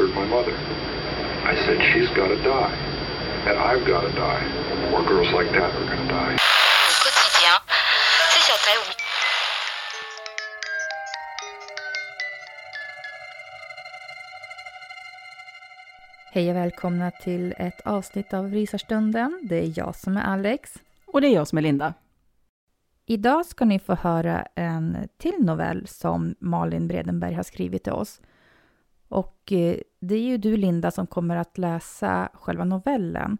Murdered my mother. I said, she's got to die. And I've got to die. More girls like that are going to die. Hej och välkomna till ett avsnitt av Rysarstunden. Det är jag som är Alex. Och det är jag som är Linda. Idag ska ni få höra en till novell som Malin Bredenberg har skrivit till oss. Och eh, det är ju du, Linda, som kommer att läsa själva novellen.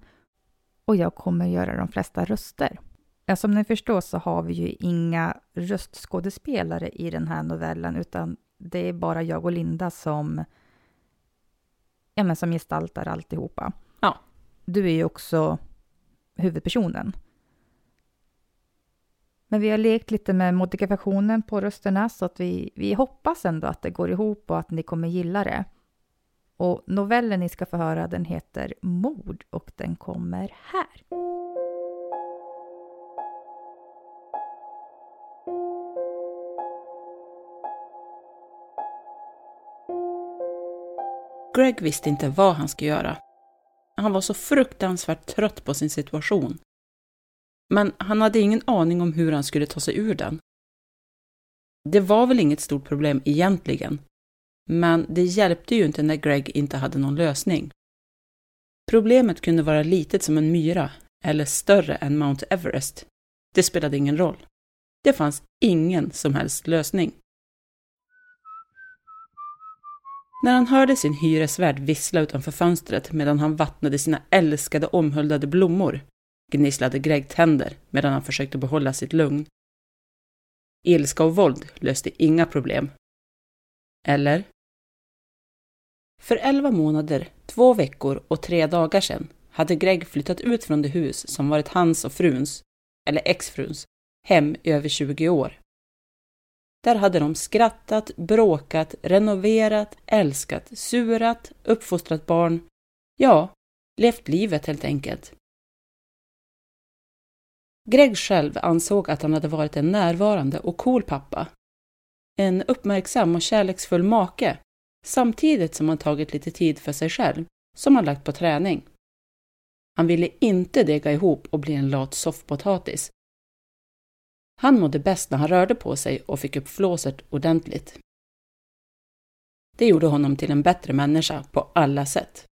Och jag kommer göra de flesta röster. Som ni förstår så har vi ju inga röstskådespelare i den här novellen, utan det är bara jag och Linda som, ja, men som gestaltar alltihopa. Ja. Du är ju också huvudpersonen. Men vi har lekt lite med modifikationen på rösterna så att vi, vi hoppas ändå att det går ihop och att ni kommer gilla det. Och novellen ni ska få höra den heter Mord och den kommer här. Greg visste inte vad han skulle göra. Han var så fruktansvärt trött på sin situation. Men han hade ingen aning om hur han skulle ta sig ur den. Det var väl inget stort problem egentligen, men det hjälpte ju inte när Greg inte hade någon lösning. Problemet kunde vara litet som en myra, eller större än Mount Everest. Det spelade ingen roll. Det fanns ingen som helst lösning. När han hörde sin hyresvärd vissla utanför fönstret medan han vattnade sina älskade omhuldade blommor gnisslade Greg tänder medan han försökte behålla sitt lugn. Ilska och våld löste inga problem. Eller? För elva månader, två veckor och tre dagar sedan hade Greg flyttat ut från det hus som varit hans och fruns, eller exfruns, hem i över 20 år. Där hade de skrattat, bråkat, renoverat, älskat, surat, uppfostrat barn. Ja, levt livet helt enkelt. Greg själv ansåg att han hade varit en närvarande och cool pappa. En uppmärksam och kärleksfull make, samtidigt som han tagit lite tid för sig själv, som han lagt på träning. Han ville inte dega ihop och bli en lat soffpotatis. Han mådde bäst när han rörde på sig och fick upp flåset ordentligt. Det gjorde honom till en bättre människa på alla sätt.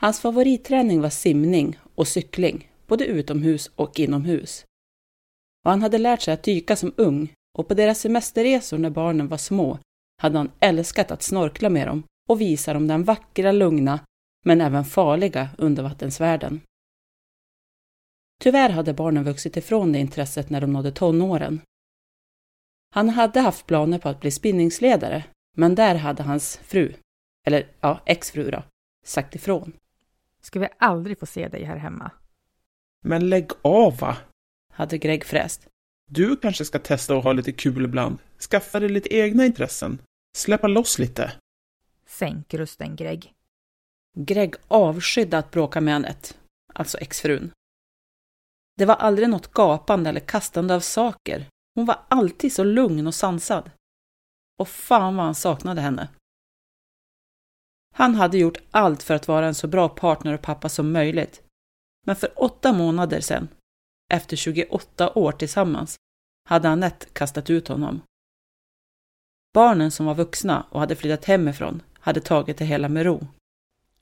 Hans favoritträning var simning och cykling både utomhus och inomhus. Och han hade lärt sig att dyka som ung och på deras semesterresor när barnen var små hade han älskat att snorkla med dem och visa dem den vackra, lugna men även farliga undervattensvärlden. Tyvärr hade barnen vuxit ifrån det intresset när de nådde tonåren. Han hade haft planer på att bli spinningsledare, men där hade hans fru, eller ja, exfru då, sagt ifrån. Ska vi aldrig få se dig här hemma? Men lägg av va! Hade Greg fräst. Du kanske ska testa att ha lite kul ibland. Skaffa dig lite egna intressen. Släppa loss lite. Sänk rösten, Greg. Greg avskydde att bråka med Annette, alltså exfrun. Det var aldrig något gapande eller kastande av saker. Hon var alltid så lugn och sansad. Och fan vad han saknade henne. Han hade gjort allt för att vara en så bra partner och pappa som möjligt. Men för åtta månader sedan, efter 28 år tillsammans, hade Annette kastat ut honom. Barnen som var vuxna och hade flyttat hemifrån hade tagit det hela med ro.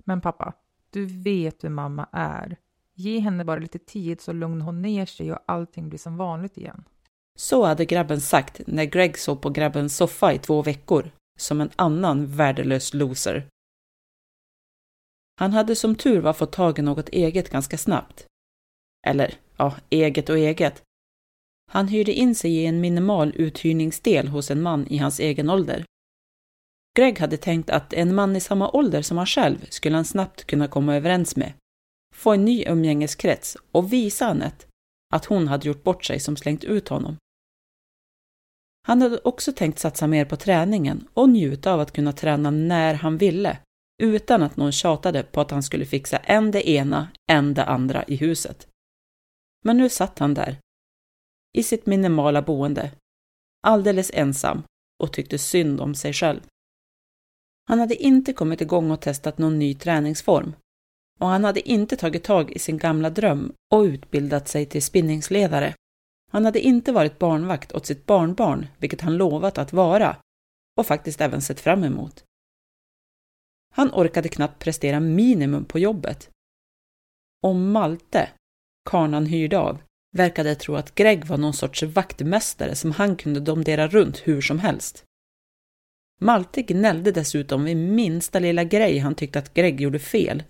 Men pappa, du vet hur mamma är. Ge henne bara lite tid så lugnar hon ner sig och allting blir som vanligt igen. Så hade grabben sagt när Greg sov på grabbens soffa i två veckor, som en annan värdelös loser. Han hade som tur var fått tag i något eget ganska snabbt. Eller, ja, eget och eget. Han hyrde in sig i en minimal uthyrningsdel hos en man i hans egen ålder. Greg hade tänkt att en man i samma ålder som han själv skulle han snabbt kunna komma överens med, få en ny umgängeskrets och visa Anette att hon hade gjort bort sig som slängt ut honom. Han hade också tänkt satsa mer på träningen och njuta av att kunna träna när han ville, utan att någon tjatade på att han skulle fixa en det ena, en det andra i huset. Men nu satt han där, i sitt minimala boende, alldeles ensam och tyckte synd om sig själv. Han hade inte kommit igång och testat någon ny träningsform och han hade inte tagit tag i sin gamla dröm och utbildat sig till spinningsledare. Han hade inte varit barnvakt åt sitt barnbarn, vilket han lovat att vara och faktiskt även sett fram emot. Han orkade knappt prestera minimum på jobbet. Och Malte, karln han hyrde av, verkade tro att Greg var någon sorts vaktmästare som han kunde domdera runt hur som helst. Malte gnällde dessutom vid minsta lilla grej han tyckte att Greg gjorde fel.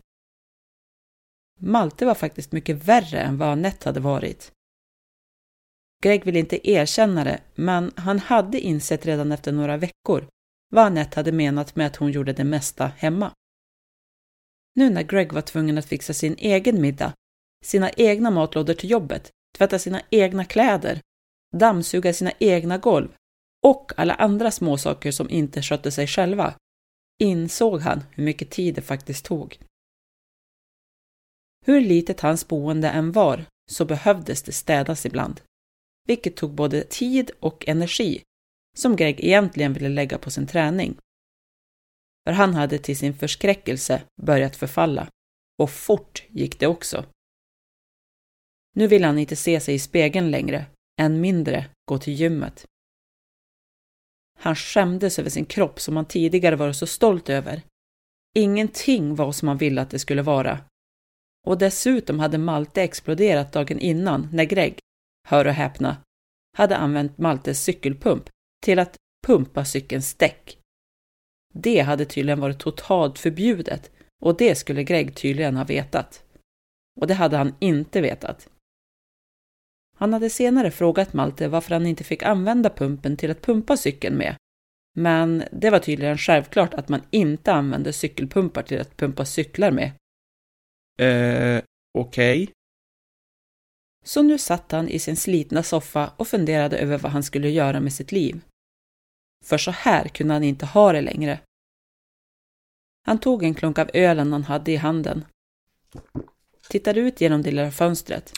Malte var faktiskt mycket värre än vad Anette hade varit. Greg ville inte erkänna det, men han hade insett redan efter några veckor vad Annette hade menat med att hon gjorde det mesta hemma. Nu när Greg var tvungen att fixa sin egen middag, sina egna matlådor till jobbet, tvätta sina egna kläder, dammsuga sina egna golv och alla andra småsaker som inte skötte sig själva, insåg han hur mycket tid det faktiskt tog. Hur litet hans boende än var så behövdes det städas ibland, vilket tog både tid och energi som Greg egentligen ville lägga på sin träning. För han hade till sin förskräckelse börjat förfalla. Och fort gick det också. Nu ville han inte se sig i spegeln längre, än mindre gå till gymmet. Han skämdes över sin kropp som han tidigare varit så stolt över. Ingenting var som han ville att det skulle vara. Och dessutom hade Malte exploderat dagen innan när Greg, hör och häpna, hade använt Maltes cykelpump till att pumpa cykelns däck. Det hade tydligen varit totalt förbjudet och det skulle Greg tydligen ha vetat. Och det hade han inte vetat. Han hade senare frågat Malte varför han inte fick använda pumpen till att pumpa cykeln med. Men det var tydligen självklart att man inte använde cykelpumpar till att pumpa cyklar med. Eh, okej. Okay. Så nu satt han i sin slitna soffa och funderade över vad han skulle göra med sitt liv. För så här kunde han inte ha det längre. Han tog en klunk av ölen han hade i handen. Tittade ut genom det lilla fönstret.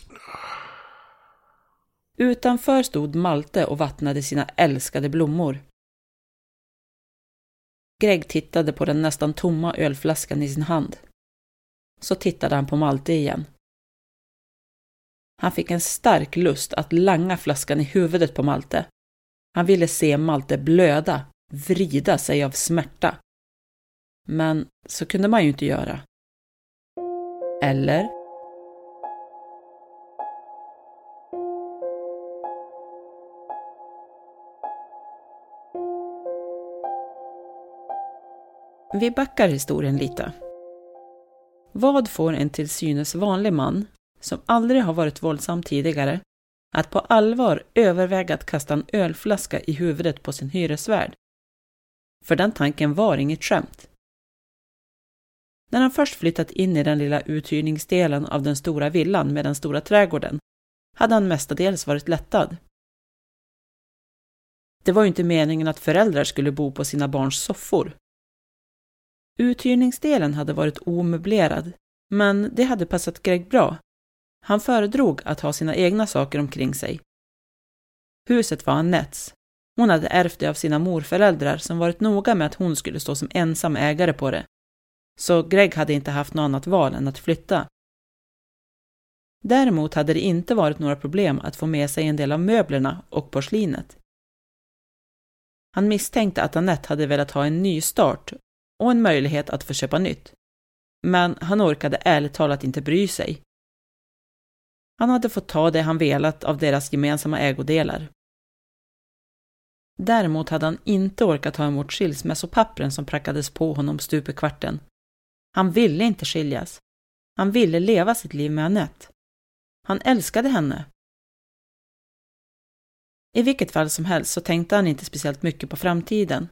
Utanför stod Malte och vattnade sina älskade blommor. Greg tittade på den nästan tomma ölflaskan i sin hand. Så tittade han på Malte igen. Han fick en stark lust att langa flaskan i huvudet på Malte. Han ville se Malte blöda, vrida sig av smärta. Men så kunde man ju inte göra. Eller? Vi backar historien lite. Vad får en till synes vanlig man, som aldrig har varit våldsam tidigare, att på allvar överväga att kasta en ölflaska i huvudet på sin hyresvärd. För den tanken var inget skämt. När han först flyttat in i den lilla uthyrningsdelen av den stora villan med den stora trädgården hade han mestadels varit lättad. Det var ju inte meningen att föräldrar skulle bo på sina barns soffor. Uthyrningsdelen hade varit omöblerad, men det hade passat Greg bra. Han föredrog att ha sina egna saker omkring sig. Huset var Annettes. Hon hade ärvt det av sina morföräldrar som varit noga med att hon skulle stå som ensam ägare på det. Så Greg hade inte haft något annat val än att flytta. Däremot hade det inte varit några problem att få med sig en del av möblerna och porslinet. Han misstänkte att Annette hade velat ha en ny start och en möjlighet att få köpa nytt. Men han orkade ärligt talat inte bry sig. Han hade fått ta det han velat av deras gemensamma ägodelar. Däremot hade han inte orkat ta emot skilsmässopappren som prackades på honom stup i kvarten. Han ville inte skiljas. Han ville leva sitt liv med Annette. Han älskade henne. I vilket fall som helst så tänkte han inte speciellt mycket på framtiden.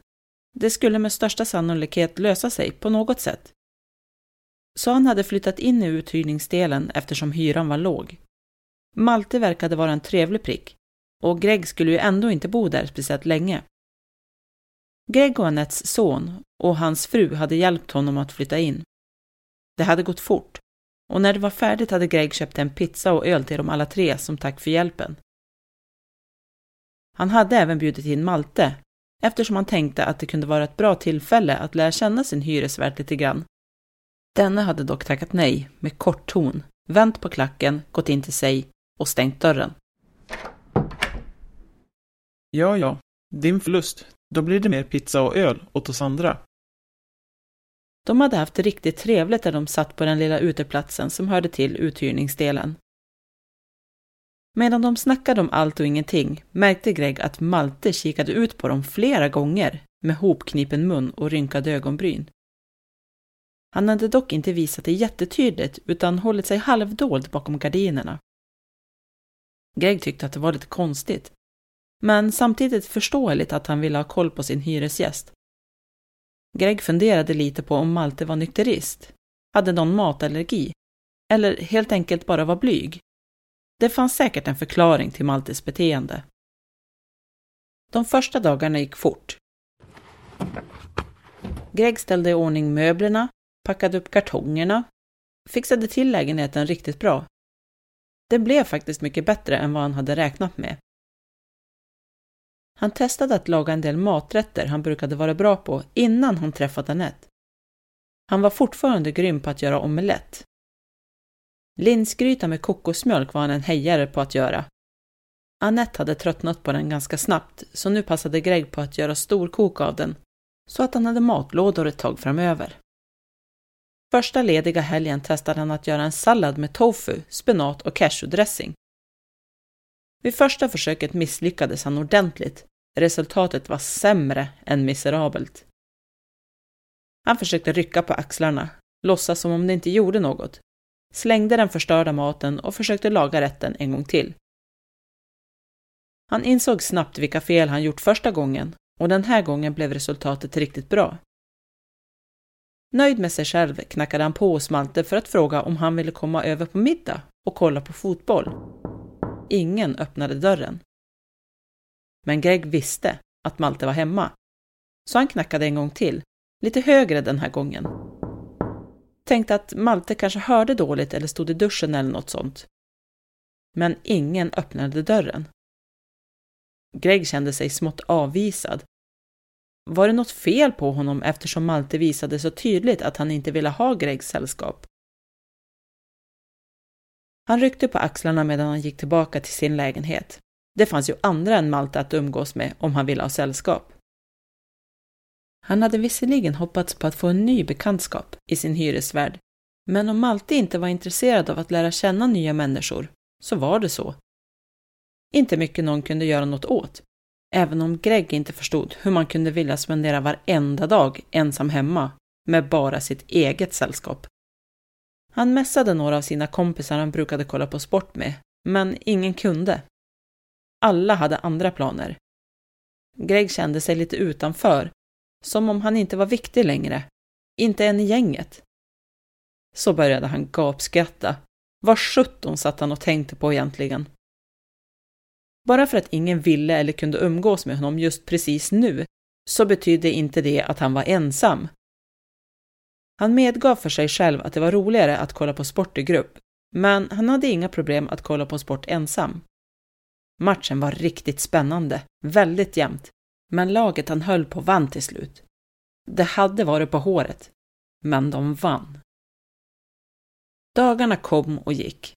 Det skulle med största sannolikhet lösa sig på något sätt. Så han hade flyttat in i uthyrningsdelen eftersom hyran var låg. Malte verkade vara en trevlig prick och Greg skulle ju ändå inte bo där speciellt länge. Greg och Annettes son och hans fru hade hjälpt honom att flytta in. Det hade gått fort och när det var färdigt hade Greg köpt en pizza och öl till dem alla tre som tack för hjälpen. Han hade även bjudit in Malte eftersom han tänkte att det kunde vara ett bra tillfälle att lära känna sin hyresvärd lite grann. Denne hade dock tackat nej med kort ton, vänt på klacken, gått in till sig och stängt dörren. Ja, ja, din förlust. Då blir det mer pizza och öl åt oss andra. De hade haft det riktigt trevligt där de satt på den lilla uteplatsen som hörde till uthyrningsdelen. Medan de snackade om allt och ingenting märkte Greg att Malte kikade ut på dem flera gånger med hopknipen mun och rynkade ögonbryn. Han hade dock inte visat det jättetydligt utan hållit sig halvdold bakom gardinerna. Greg tyckte att det var lite konstigt, men samtidigt förståeligt att han ville ha koll på sin hyresgäst. Greg funderade lite på om Malte var nykterist, hade någon matallergi eller helt enkelt bara var blyg. Det fanns säkert en förklaring till Maltes beteende. De första dagarna gick fort. Greg ställde i ordning möblerna, packade upp kartongerna, fixade till lägenheten riktigt bra. Det blev faktiskt mycket bättre än vad han hade räknat med. Han testade att laga en del maträtter han brukade vara bra på innan han träffade Annette. Han var fortfarande grym på att göra omelett. Linsgryta med kokosmjölk var han en hejare på att göra. Annette hade tröttnat på den ganska snabbt, så nu passade Greg på att göra storkok av den, så att han hade matlådor ett tag framöver. Första lediga helgen testade han att göra en sallad med tofu, spenat och cashewdressing. Vid första försöket misslyckades han ordentligt. Resultatet var sämre än miserabelt. Han försökte rycka på axlarna, låtsas som om det inte gjorde något, slängde den förstörda maten och försökte laga rätten en gång till. Han insåg snabbt vilka fel han gjort första gången och den här gången blev resultatet riktigt bra. Nöjd med sig själv knackade han på hos Malte för att fråga om han ville komma över på middag och kolla på fotboll. Ingen öppnade dörren. Men Greg visste att Malte var hemma, så han knackade en gång till, lite högre den här gången. Tänkte att Malte kanske hörde dåligt eller stod i duschen eller något sånt. Men ingen öppnade dörren. Greg kände sig smått avvisad. Var det något fel på honom eftersom Malte visade så tydligt att han inte ville ha Gregs sällskap? Han ryckte på axlarna medan han gick tillbaka till sin lägenhet. Det fanns ju andra än Malte att umgås med om han ville ha sällskap. Han hade visserligen hoppats på att få en ny bekantskap i sin hyresvärd, men om Malte inte var intresserad av att lära känna nya människor, så var det så. Inte mycket någon kunde göra något åt, även om Greg inte förstod hur man kunde vilja spendera varenda dag ensam hemma med bara sitt eget sällskap. Han mässade några av sina kompisar han brukade kolla på sport med, men ingen kunde. Alla hade andra planer. Greg kände sig lite utanför, som om han inte var viktig längre. Inte en i gänget. Så började han gapskratta. Vad sjutton satt han och tänkte på egentligen? Bara för att ingen ville eller kunde umgås med honom just precis nu, så betydde inte det att han var ensam. Han medgav för sig själv att det var roligare att kolla på sport i grupp, men han hade inga problem att kolla på sport ensam. Matchen var riktigt spännande, väldigt jämnt, men laget han höll på vann till slut. Det hade varit på håret, men de vann. Dagarna kom och gick.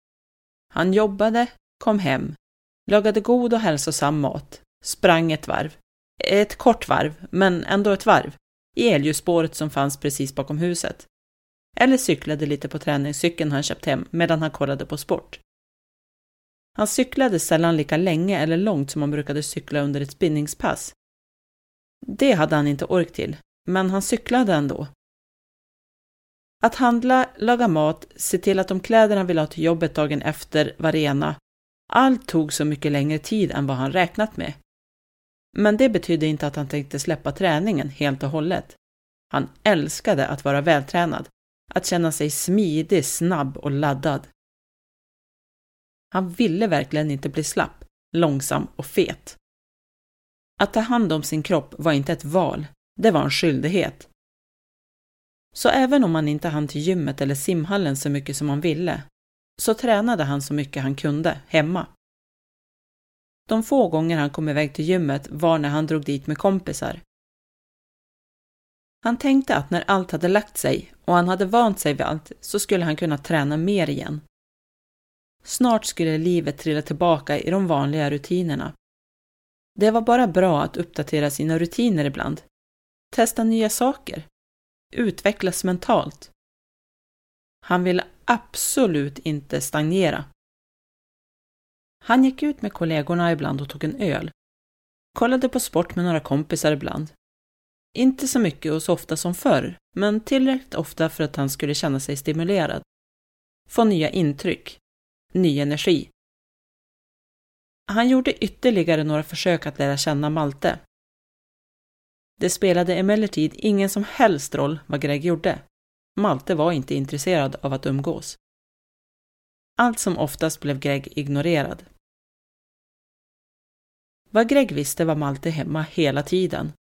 Han jobbade, kom hem, lagade god och hälsosam mat, sprang ett varv. Ett kort varv, men ändå ett varv, i elljusspåret som fanns precis bakom huset. Eller cyklade lite på träningscykeln han köpt hem medan han kollade på sport. Han cyklade sällan lika länge eller långt som han brukade cykla under ett spinningspass. Det hade han inte ork till, men han cyklade ändå. Att handla, laga mat, se till att de kläder han ville ha till jobbet dagen efter var rena. Allt tog så mycket längre tid än vad han räknat med. Men det betydde inte att han tänkte släppa träningen helt och hållet. Han älskade att vara vältränad, att känna sig smidig, snabb och laddad. Han ville verkligen inte bli slapp, långsam och fet. Att ta hand om sin kropp var inte ett val, det var en skyldighet. Så även om han inte hann till gymmet eller simhallen så mycket som han ville, så tränade han så mycket han kunde hemma. De få gånger han kom iväg till gymmet var när han drog dit med kompisar. Han tänkte att när allt hade lagt sig och han hade vant sig vid allt så skulle han kunna träna mer igen. Snart skulle livet trilla tillbaka i de vanliga rutinerna. Det var bara bra att uppdatera sina rutiner ibland. Testa nya saker. Utvecklas mentalt. Han ville absolut inte stagnera. Han gick ut med kollegorna ibland och tog en öl. Kollade på sport med några kompisar ibland. Inte så mycket och så ofta som förr, men tillräckligt ofta för att han skulle känna sig stimulerad. Få nya intryck. Ny energi. Han gjorde ytterligare några försök att lära känna Malte. Det spelade emellertid ingen som helst roll vad Greg gjorde. Malte var inte intresserad av att umgås. Allt som oftast blev Greg ignorerad. Vad Greg visste var Malte hemma hela tiden.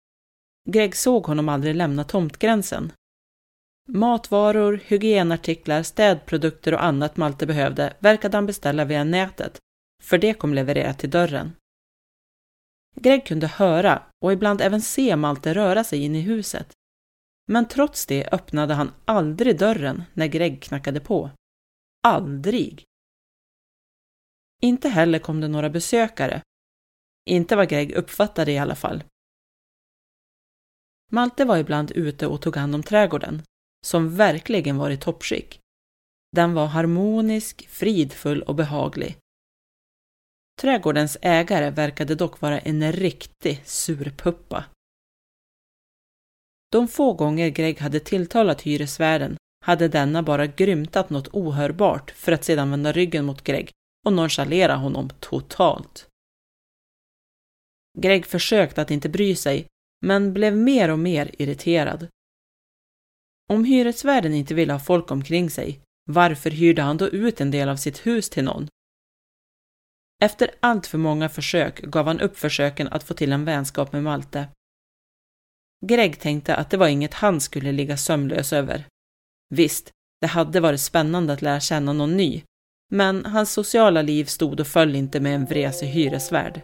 Greg såg honom aldrig lämna tomtgränsen. Matvaror, hygienartiklar, städprodukter och annat Malte behövde verkade han beställa via nätet, för det kom levererat till dörren. Greg kunde höra och ibland även se Malte röra sig in i huset. Men trots det öppnade han aldrig dörren när Greg knackade på. Aldrig! Inte heller kom det några besökare. Inte vad Greg uppfattade i alla fall. Malte var ibland ute och tog hand om trädgården, som verkligen var i toppskick. Den var harmonisk, fridfull och behaglig. Trädgårdens ägare verkade dock vara en riktig surpuppa. De få gånger Greg hade tilltalat hyresvärden hade denna bara grymtat något ohörbart för att sedan vända ryggen mot Greg och nonchalera honom totalt. Greg försökte att inte bry sig, men blev mer och mer irriterad. Om hyresvärden inte ville ha folk omkring sig, varför hyrde han då ut en del av sitt hus till någon? Efter allt för många försök gav han upp försöken att få till en vänskap med Malte. Greg tänkte att det var inget han skulle ligga sömnlös över. Visst, det hade varit spännande att lära känna någon ny, men hans sociala liv stod och föll inte med en vresig hyresvärd.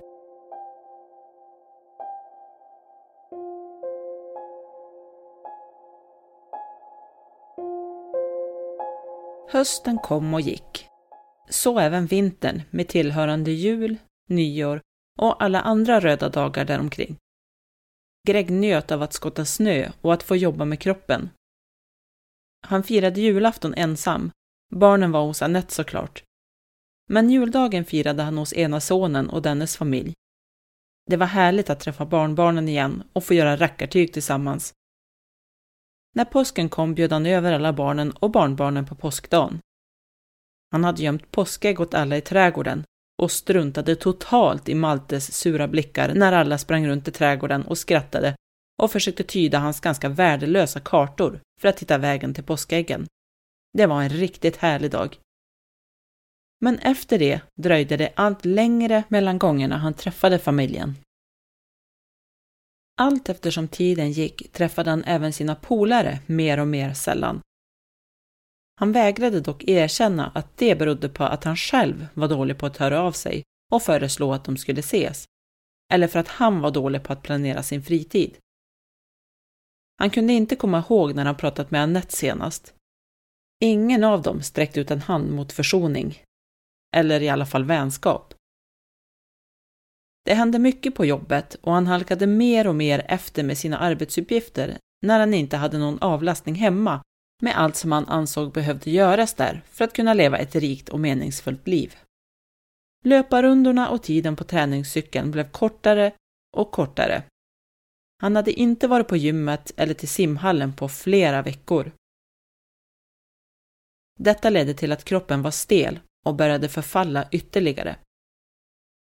Hösten kom och gick. Så även vintern med tillhörande jul, nyår och alla andra röda dagar däromkring. Greg njöt av att skotta snö och att få jobba med kroppen. Han firade julafton ensam. Barnen var hos Annette såklart. Men juldagen firade han hos ena sonen och dennes familj. Det var härligt att träffa barnbarnen igen och få göra rackartyg tillsammans. När påsken kom bjöd han över alla barnen och barnbarnen på påskdagen. Han hade gömt påskägg åt alla i trädgården och struntade totalt i Maltes sura blickar när alla sprang runt i trädgården och skrattade och försökte tyda hans ganska värdelösa kartor för att hitta vägen till påskäggen. Det var en riktigt härlig dag. Men efter det dröjde det allt längre mellan gångerna han träffade familjen. Allt eftersom tiden gick träffade han även sina polare mer och mer sällan. Han vägrade dock erkänna att det berodde på att han själv var dålig på att höra av sig och föreslå att de skulle ses, eller för att han var dålig på att planera sin fritid. Han kunde inte komma ihåg när han pratat med Annette senast. Ingen av dem sträckte ut en hand mot försoning, eller i alla fall vänskap. Det hände mycket på jobbet och han halkade mer och mer efter med sina arbetsuppgifter när han inte hade någon avlastning hemma med allt som han ansåg behövde göras där för att kunna leva ett rikt och meningsfullt liv. Löparrundorna och tiden på träningscykeln blev kortare och kortare. Han hade inte varit på gymmet eller till simhallen på flera veckor. Detta ledde till att kroppen var stel och började förfalla ytterligare.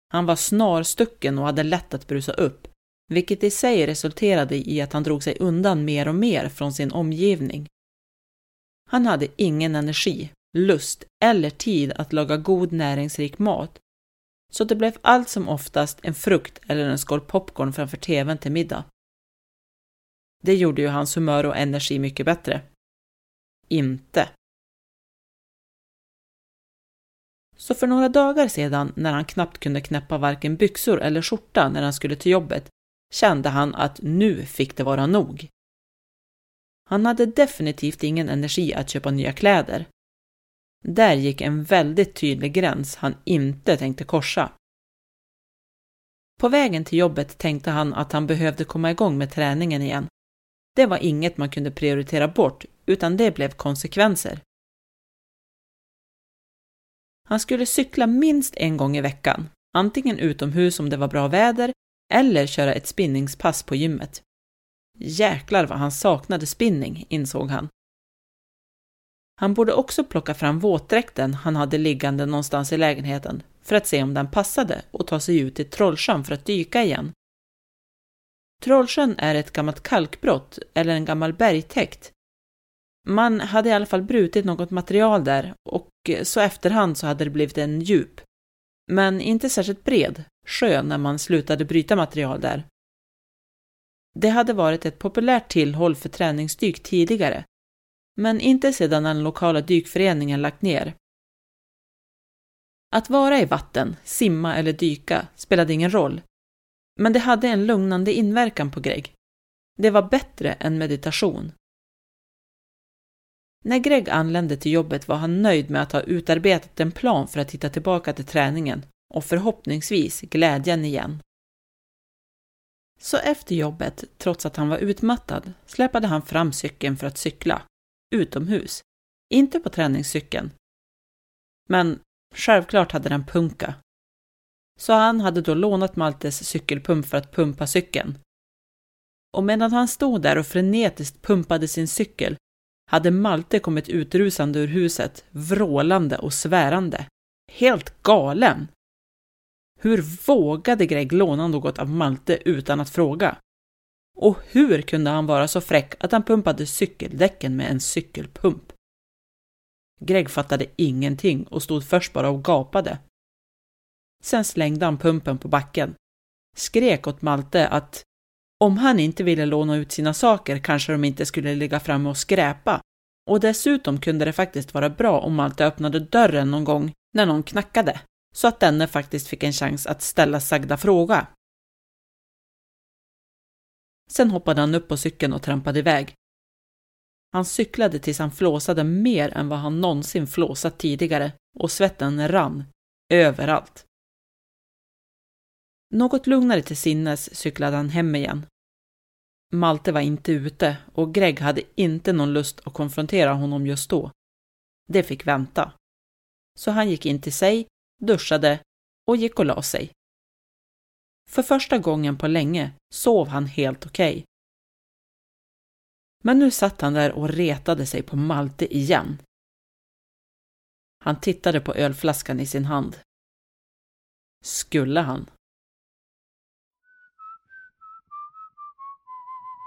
Han var snarstucken och hade lätt att brusa upp, vilket i sig resulterade i att han drog sig undan mer och mer från sin omgivning. Han hade ingen energi, lust eller tid att laga god näringsrik mat, så det blev allt som oftast en frukt eller en skål popcorn framför tvn till middag. Det gjorde ju hans humör och energi mycket bättre. Inte. Så för några dagar sedan, när han knappt kunde knäppa varken byxor eller skjorta när han skulle till jobbet, kände han att nu fick det vara nog. Han hade definitivt ingen energi att köpa nya kläder. Där gick en väldigt tydlig gräns han inte tänkte korsa. På vägen till jobbet tänkte han att han behövde komma igång med träningen igen. Det var inget man kunde prioritera bort, utan det blev konsekvenser. Han skulle cykla minst en gång i veckan, antingen utomhus om det var bra väder eller köra ett spinningspass på gymmet. Jäklar vad han saknade spinning, insåg han. Han borde också plocka fram våtdräkten han hade liggande någonstans i lägenheten för att se om den passade och ta sig ut till Trollsjön för att dyka igen. Trollsjön är ett gammalt kalkbrott eller en gammal bergtäkt. Man hade i alla fall brutit något material där och så efterhand så hade det blivit en djup, men inte särskilt bred, sjö när man slutade bryta material där. Det hade varit ett populärt tillhåll för träningsdyk tidigare, men inte sedan den lokala dykföreningen lagt ner. Att vara i vatten, simma eller dyka spelade ingen roll, men det hade en lugnande inverkan på Greg. Det var bättre än meditation. När Greg anlände till jobbet var han nöjd med att ha utarbetat en plan för att hitta tillbaka till träningen och förhoppningsvis glädjen igen. Så efter jobbet, trots att han var utmattad, släpade han fram cykeln för att cykla. Utomhus. Inte på träningscykeln. Men självklart hade den punka. Så han hade då lånat Maltes cykelpump för att pumpa cykeln. Och medan han stod där och frenetiskt pumpade sin cykel hade Malte kommit utrusande ur huset, vrålande och svärande. Helt galen! Hur vågade Greg låna något av Malte utan att fråga? Och hur kunde han vara så fräck att han pumpade cykeldäcken med en cykelpump? Greg fattade ingenting och stod först bara och gapade. Sen slängde han pumpen på backen, skrek åt Malte att om han inte ville låna ut sina saker kanske de inte skulle ligga framme och skräpa. Och dessutom kunde det faktiskt vara bra om Malte öppnade dörren någon gång när någon knackade så att denne faktiskt fick en chans att ställa sagda fråga. Sen hoppade han upp på cykeln och trampade iväg. Han cyklade tills han flåsade mer än vad han någonsin flåsat tidigare och svetten rann överallt. Något lugnare till sinnes cyklade han hem igen. Malte var inte ute och Greg hade inte någon lust att konfrontera honom just då. Det fick vänta. Så han gick in till sig duschade och gick och la sig. För första gången på länge sov han helt okej. Okay. Men nu satt han där och retade sig på Malte igen. Han tittade på ölflaskan i sin hand. Skulle han?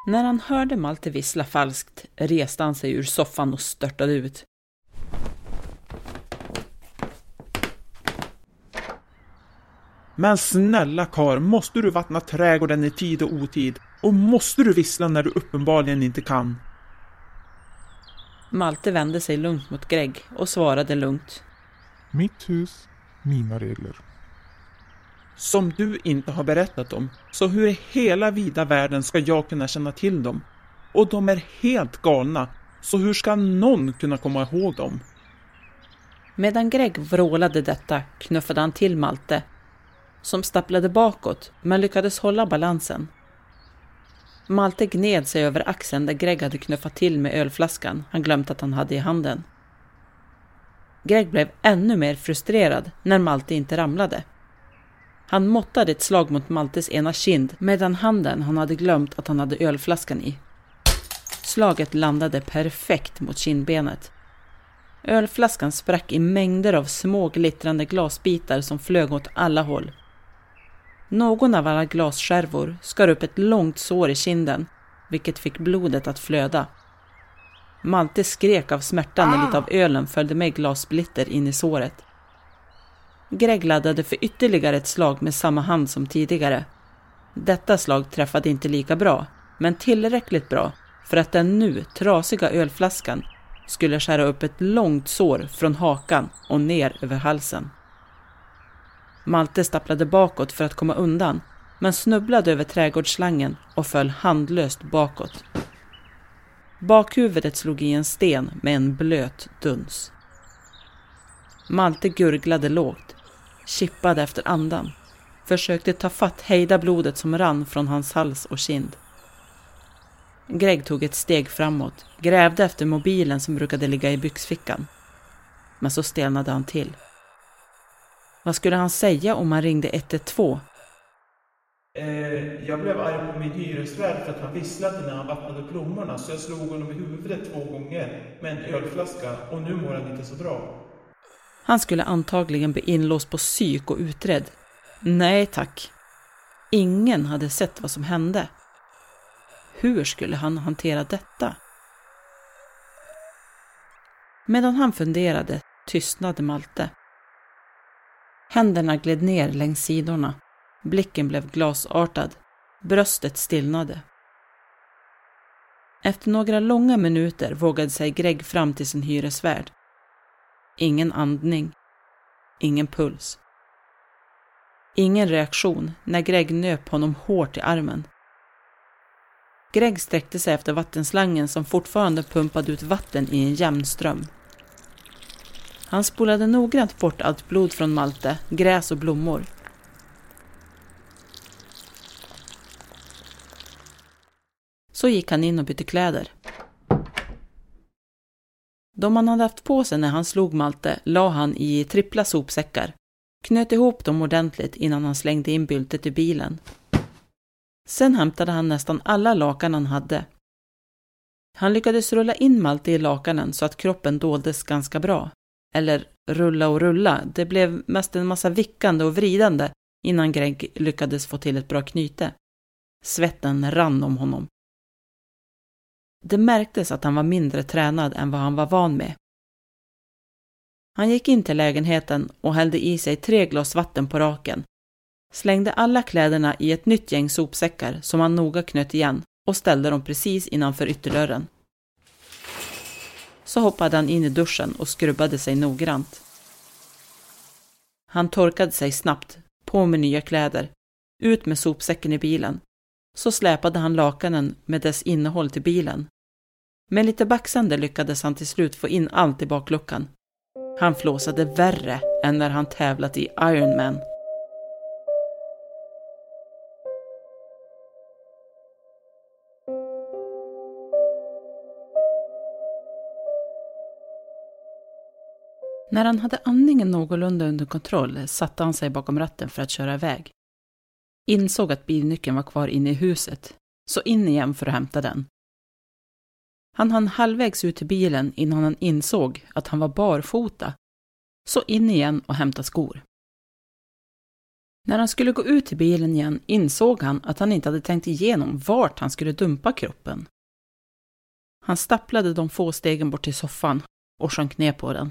När han hörde Malte vissla falskt reste han sig ur soffan och störtade ut. Men snälla kar, måste du vattna trädgården i tid och otid? Och måste du vissla när du uppenbarligen inte kan? Malte vände sig lugnt mot Greg och svarade lugnt. Mitt hus, mina regler. Som du inte har berättat om, så hur i hela vida världen ska jag kunna känna till dem? Och de är helt galna, så hur ska någon kunna komma ihåg dem? Medan Greg vrålade detta knuffade han till Malte, som stapplade bakåt men lyckades hålla balansen. Malte gned sig över axeln där Greg hade knuffat till med ölflaskan han glömt att han hade i handen. Greg blev ännu mer frustrerad när Malte inte ramlade. Han måttade ett slag mot Maltes ena kind med den handen han hade glömt att han hade ölflaskan i. Slaget landade perfekt mot kindbenet. Ölflaskan sprack i mängder av små glittrande glasbitar som flög åt alla håll. Någon av alla glasskärvor skar upp ett långt sår i kinden, vilket fick blodet att flöda. Malte skrek av smärta när lite av ölen följde med glassplitter in i såret. Greg laddade för ytterligare ett slag med samma hand som tidigare. Detta slag träffade inte lika bra, men tillräckligt bra för att den nu trasiga ölflaskan skulle skära upp ett långt sår från hakan och ner över halsen. Malte stapplade bakåt för att komma undan, men snubblade över trädgårdsslangen och föll handlöst bakåt. Bakhuvudet slog i en sten med en blöt duns. Malte gurglade lågt, kippade efter andan, försökte ta fatt hejda blodet som rann från hans hals och kind. Greg tog ett steg framåt, grävde efter mobilen som brukade ligga i byxfickan. Men så stelnade han till. Vad skulle han säga om han ringde 112? Eh, jag blev arg på min hyresvärd för att han visslade när han vattnade blommorna så jag slog honom i huvudet två gånger med en ölflaska och nu mår han inte så bra. Han skulle antagligen bli inlåst på psyk och utredd. Nej tack. Ingen hade sett vad som hände. Hur skulle han hantera detta? Medan han funderade tystnade Malte. Händerna gled ner längs sidorna. Blicken blev glasartad. Bröstet stillnade. Efter några långa minuter vågade sig Greg fram till sin hyresvärd. Ingen andning. Ingen puls. Ingen reaktion när Greg nöp honom hårt i armen. Greg sträckte sig efter vattenslangen som fortfarande pumpade ut vatten i en jämn ström. Han spolade noggrant bort allt blod från Malte, gräs och blommor. Så gick han in och bytte kläder. De han hade haft på sig när han slog Malte la han i trippla sopsäckar, knöt ihop dem ordentligt innan han slängde in byltet i bilen. Sen hämtade han nästan alla lakan han hade. Han lyckades rulla in Malte i lakanen så att kroppen doldes ganska bra. Eller rulla och rulla, det blev mest en massa vickande och vridande innan Greg lyckades få till ett bra knyte. Svetten rann om honom. Det märktes att han var mindre tränad än vad han var van med. Han gick in till lägenheten och hällde i sig tre glas vatten på raken, slängde alla kläderna i ett nytt gäng sopsäckar som han noga knöt igen och ställde dem precis innanför ytterdörren. Så hoppade han in i duschen och skrubbade sig noggrant. Han torkade sig snabbt, på med nya kläder, ut med sopsäcken i bilen. Så släpade han lakanen med dess innehåll till bilen. Med lite baxande lyckades han till slut få in allt i bakluckan. Han flåsade värre än när han tävlat i Ironman. När han hade andningen någorlunda under kontroll satte han sig bakom ratten för att köra iväg. Insåg att bilnyckeln var kvar inne i huset, så in igen för att hämta den. Han hann halvvägs ut till bilen innan han insåg att han var barfota. Så in igen och hämta skor. När han skulle gå ut till bilen igen insåg han att han inte hade tänkt igenom vart han skulle dumpa kroppen. Han stapplade de få stegen bort till soffan och sjönk ner på den.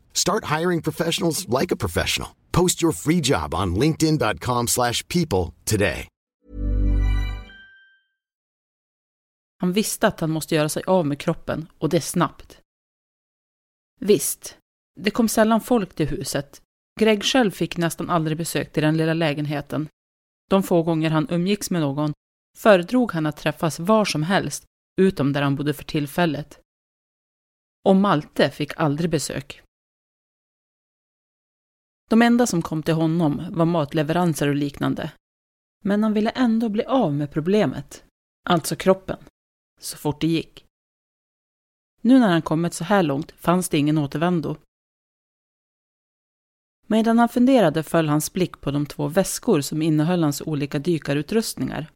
Start hiring professionals like a professional. Post your free job on linkedin.com slash people today. Han visste att han måste göra sig av med kroppen och det snabbt. Visst, det kom sällan folk till huset. Greg själv fick nästan aldrig besök till den lilla lägenheten. De få gånger han umgicks med någon föredrog han att träffas var som helst, utom där han bodde för tillfället. Och Malte fick aldrig besök. De enda som kom till honom var matleveranser och liknande. Men han ville ändå bli av med problemet, alltså kroppen, så fort det gick. Nu när han kommit så här långt fanns det ingen återvändo. Medan han funderade föll hans blick på de två väskor som innehöll hans olika dykarutrustningar.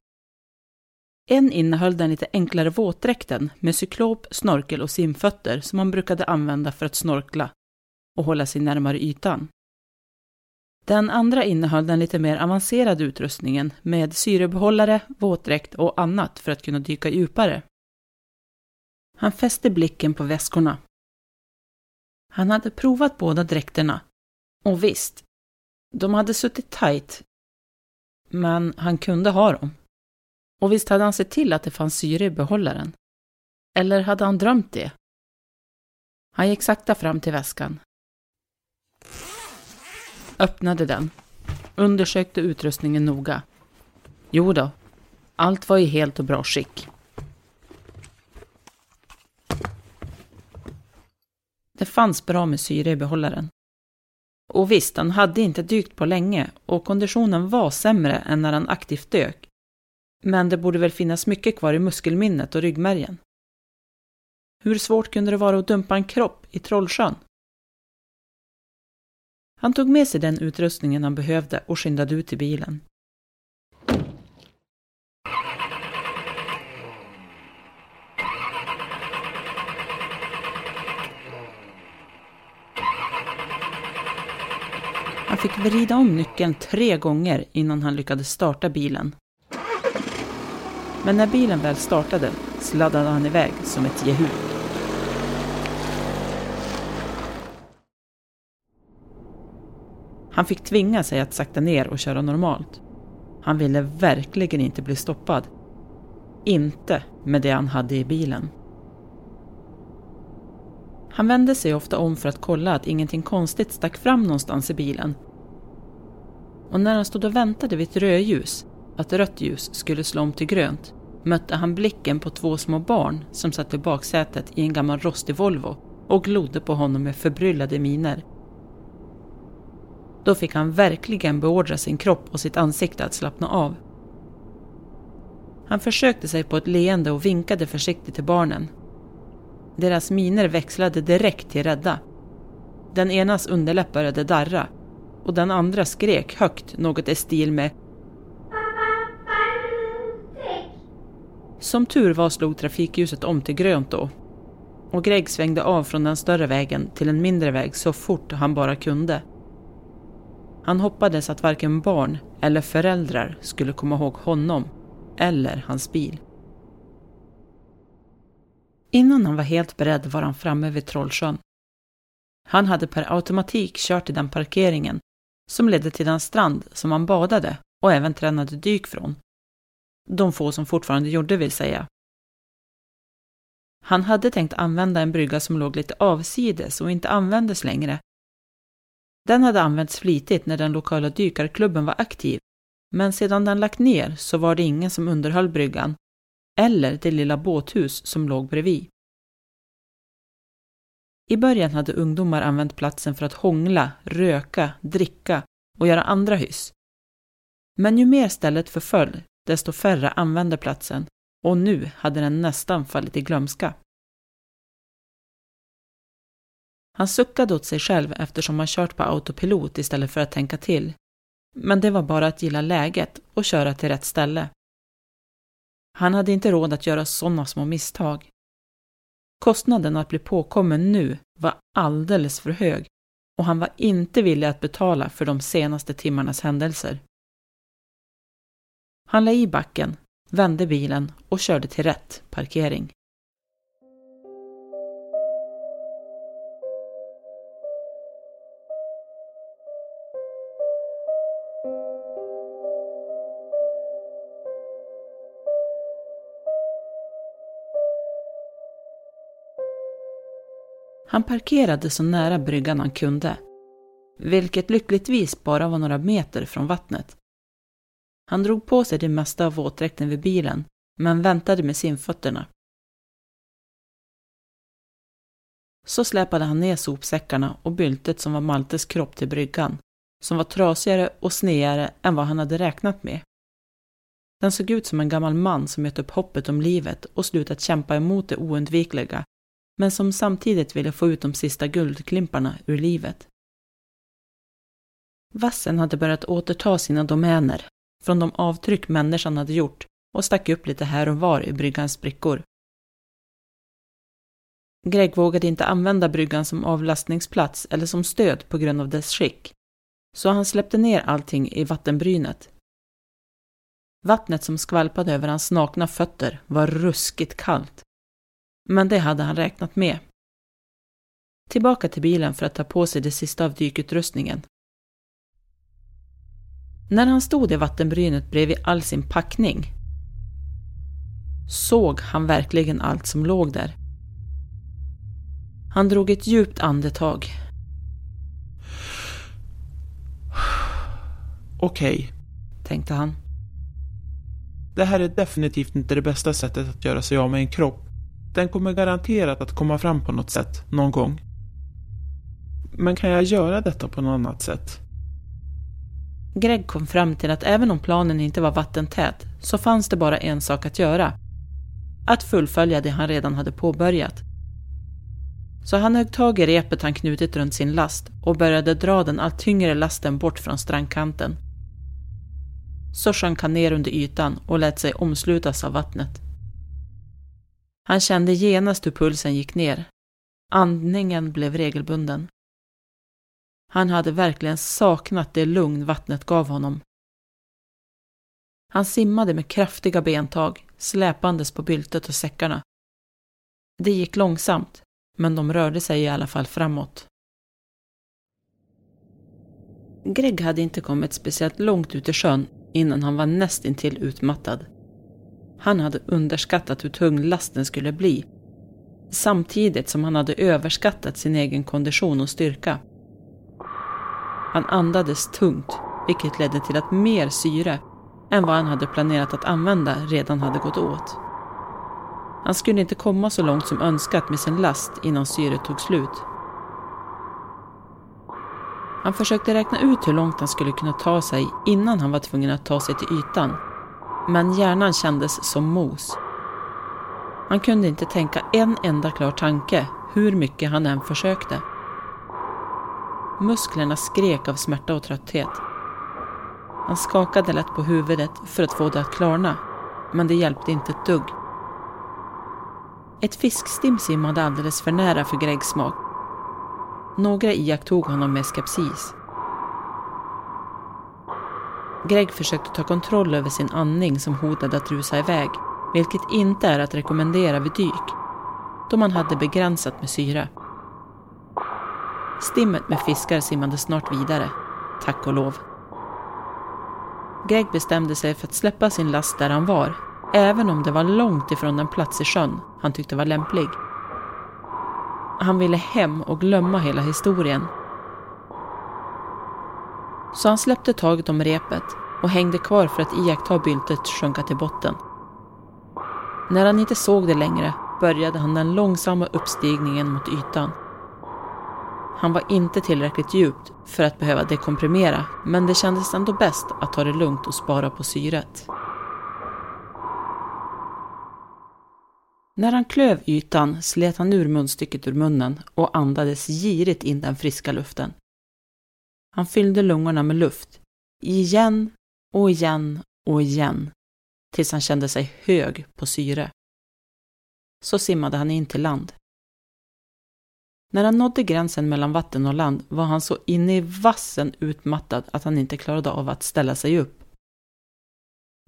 En innehöll den lite enklare våtdräkten med cyklop, snorkel och simfötter som han brukade använda för att snorkla och hålla sig närmare ytan. Den andra innehöll den lite mer avancerade utrustningen med syrebehållare, våtdräkt och annat för att kunna dyka djupare. Han fäste blicken på väskorna. Han hade provat båda dräkterna. Och visst, de hade suttit tight. Men han kunde ha dem. Och visst hade han sett till att det fanns syre i behållaren. Eller hade han drömt det? Han gick sakta fram till väskan, öppnade den, undersökte utrustningen noga. Jo då, allt var i helt och bra skick. Det fanns bra med syre i behållaren. Och visst, han hade inte dykt på länge och konditionen var sämre än när han aktivt dök. Men det borde väl finnas mycket kvar i muskelminnet och ryggmärgen. Hur svårt kunde det vara att dumpa en kropp i Trollsjön? Han tog med sig den utrustningen han behövde och skyndade ut till bilen. Han fick vrida om nyckeln tre gånger innan han lyckades starta bilen. Men när bilen väl startade sladdade han iväg som ett jehu. Han fick tvinga sig att sakta ner och köra normalt. Han ville verkligen inte bli stoppad. Inte med det han hade i bilen. Han vände sig ofta om för att kolla att ingenting konstigt stack fram någonstans i bilen. Och när han stod och väntade vid ett rödljus, att rött ljus skulle slå om till grönt, mötte han blicken på två små barn som satt i baksätet i en gammal rostig Volvo och glodde på honom med förbryllade miner. Då fick han verkligen beordra sin kropp och sitt ansikte att slappna av. Han försökte sig på ett leende och vinkade försiktigt till barnen. Deras miner växlade direkt till rädda. Den enas underläpp började darra och den andra skrek högt något i stil med Som tur var slog trafikljuset om till grönt då och Greg svängde av från den större vägen till en mindre väg så fort han bara kunde. Han hoppades att varken barn eller föräldrar skulle komma ihåg honom eller hans bil. Innan han var helt beredd var han framme vid Trollsjön. Han hade per automatik kört till den parkeringen som ledde till den strand som han badade och även tränade dyk från. De få som fortfarande gjorde vill säga. Han hade tänkt använda en brygga som låg lite avsides och inte användes längre. Den hade använts flitigt när den lokala dykarklubben var aktiv, men sedan den lagt ner så var det ingen som underhöll bryggan, eller det lilla båthus som låg bredvid. I början hade ungdomar använt platsen för att hångla, röka, dricka och göra andra hyss. Men ju mer stället förföll, desto färre använde platsen och nu hade den nästan fallit i glömska. Han suckade åt sig själv eftersom han kört på autopilot istället för att tänka till. Men det var bara att gilla läget och köra till rätt ställe. Han hade inte råd att göra sådana små misstag. Kostnaden att bli påkommen nu var alldeles för hög och han var inte villig att betala för de senaste timmarnas händelser. Han la i backen, vände bilen och körde till rätt parkering. Han parkerade så nära bryggan han kunde, vilket lyckligtvis bara var några meter från vattnet. Han drog på sig det mesta av våtdräkten vid bilen, men väntade med simfötterna. Så släpade han ner sopsäckarna och byltet som var Maltes kropp till bryggan, som var trasigare och snedare än vad han hade räknat med. Den såg ut som en gammal man som gett upp hoppet om livet och slutat kämpa emot det oundvikliga, men som samtidigt ville få ut de sista guldklimparna ur livet. Vassen hade börjat återta sina domäner från de avtryck människan hade gjort och stack upp lite här och var i bryggans sprickor. Greg vågade inte använda bryggan som avlastningsplats eller som stöd på grund av dess skick, så han släppte ner allting i vattenbrynet. Vattnet som skvalpade över hans nakna fötter var ruskigt kallt, men det hade han räknat med. Tillbaka till bilen för att ta på sig det sista av dykutrustningen när han stod i vattenbrynet bredvid all sin packning såg han verkligen allt som låg där. Han drog ett djupt andetag. Okej, okay, tänkte han. Det här är definitivt inte det bästa sättet att göra sig av med en kropp. Den kommer garanterat att komma fram på något sätt, någon gång. Men kan jag göra detta på något annat sätt? Greg kom fram till att även om planen inte var vattentät så fanns det bara en sak att göra. Att fullfölja det han redan hade påbörjat. Så han högg tag i repet han knutit runt sin last och började dra den allt tyngre lasten bort från strandkanten. Så sjönk han ner under ytan och lät sig omslutas av vattnet. Han kände genast hur pulsen gick ner. Andningen blev regelbunden. Han hade verkligen saknat det lugn vattnet gav honom. Han simmade med kraftiga bentag, släpandes på byltet och säckarna. Det gick långsamt, men de rörde sig i alla fall framåt. Greg hade inte kommit speciellt långt ut i sjön innan han var nästintill utmattad. Han hade underskattat hur tung lasten skulle bli, samtidigt som han hade överskattat sin egen kondition och styrka. Han andades tungt, vilket ledde till att mer syre än vad han hade planerat att använda redan hade gått åt. Han skulle inte komma så långt som önskat med sin last innan syret tog slut. Han försökte räkna ut hur långt han skulle kunna ta sig innan han var tvungen att ta sig till ytan men hjärnan kändes som mos. Han kunde inte tänka en enda klar tanke, hur mycket han än försökte. Musklerna skrek av smärta och trötthet. Han skakade lätt på huvudet för att få det att klarna, men det hjälpte inte ett dugg. Ett fiskstim simmade alldeles för nära för Gregs smak. Några iakttog honom med skepsis. Greg försökte ta kontroll över sin andning som hotade att rusa iväg, vilket inte är att rekommendera vid dyk, då man hade begränsat med syre. Stimmet med fiskar simmade snart vidare, tack och lov. Greg bestämde sig för att släppa sin last där han var, även om det var långt ifrån den plats i sjön han tyckte var lämplig. Han ville hem och glömma hela historien. Så han släppte taget om repet och hängde kvar för att iaktta byltet sjunka till botten. När han inte såg det längre började han den långsamma uppstigningen mot ytan. Han var inte tillräckligt djupt för att behöva dekomprimera, men det kändes ändå bäst att ta det lugnt och spara på syret. När han klöv ytan slet han ur munstycket ur munnen och andades girigt in den friska luften. Han fyllde lungorna med luft, igen och igen och igen, tills han kände sig hög på syre. Så simmade han in till land. När han nådde gränsen mellan vatten och land var han så inne i vassen utmattad att han inte klarade av att ställa sig upp.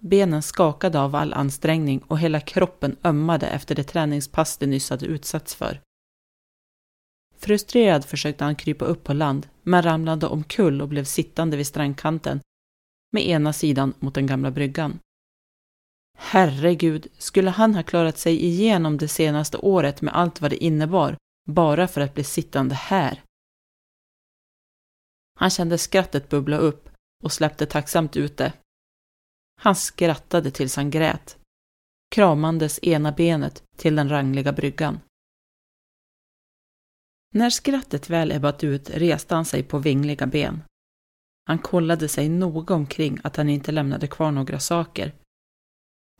Benen skakade av all ansträngning och hela kroppen ömmade efter det träningspass de nyss hade utsatts för. Frustrerad försökte han krypa upp på land, men ramlade omkull och blev sittande vid strandkanten med ena sidan mot den gamla bryggan. Herregud, skulle han ha klarat sig igenom det senaste året med allt vad det innebar, bara för att bli sittande här? Han kände skrattet bubbla upp och släppte tacksamt ut det. Han skrattade tills han grät, kramandes ena benet till den rangliga bryggan. När skrattet väl ebbat ut reste han sig på vingliga ben. Han kollade sig noga omkring att han inte lämnade kvar några saker.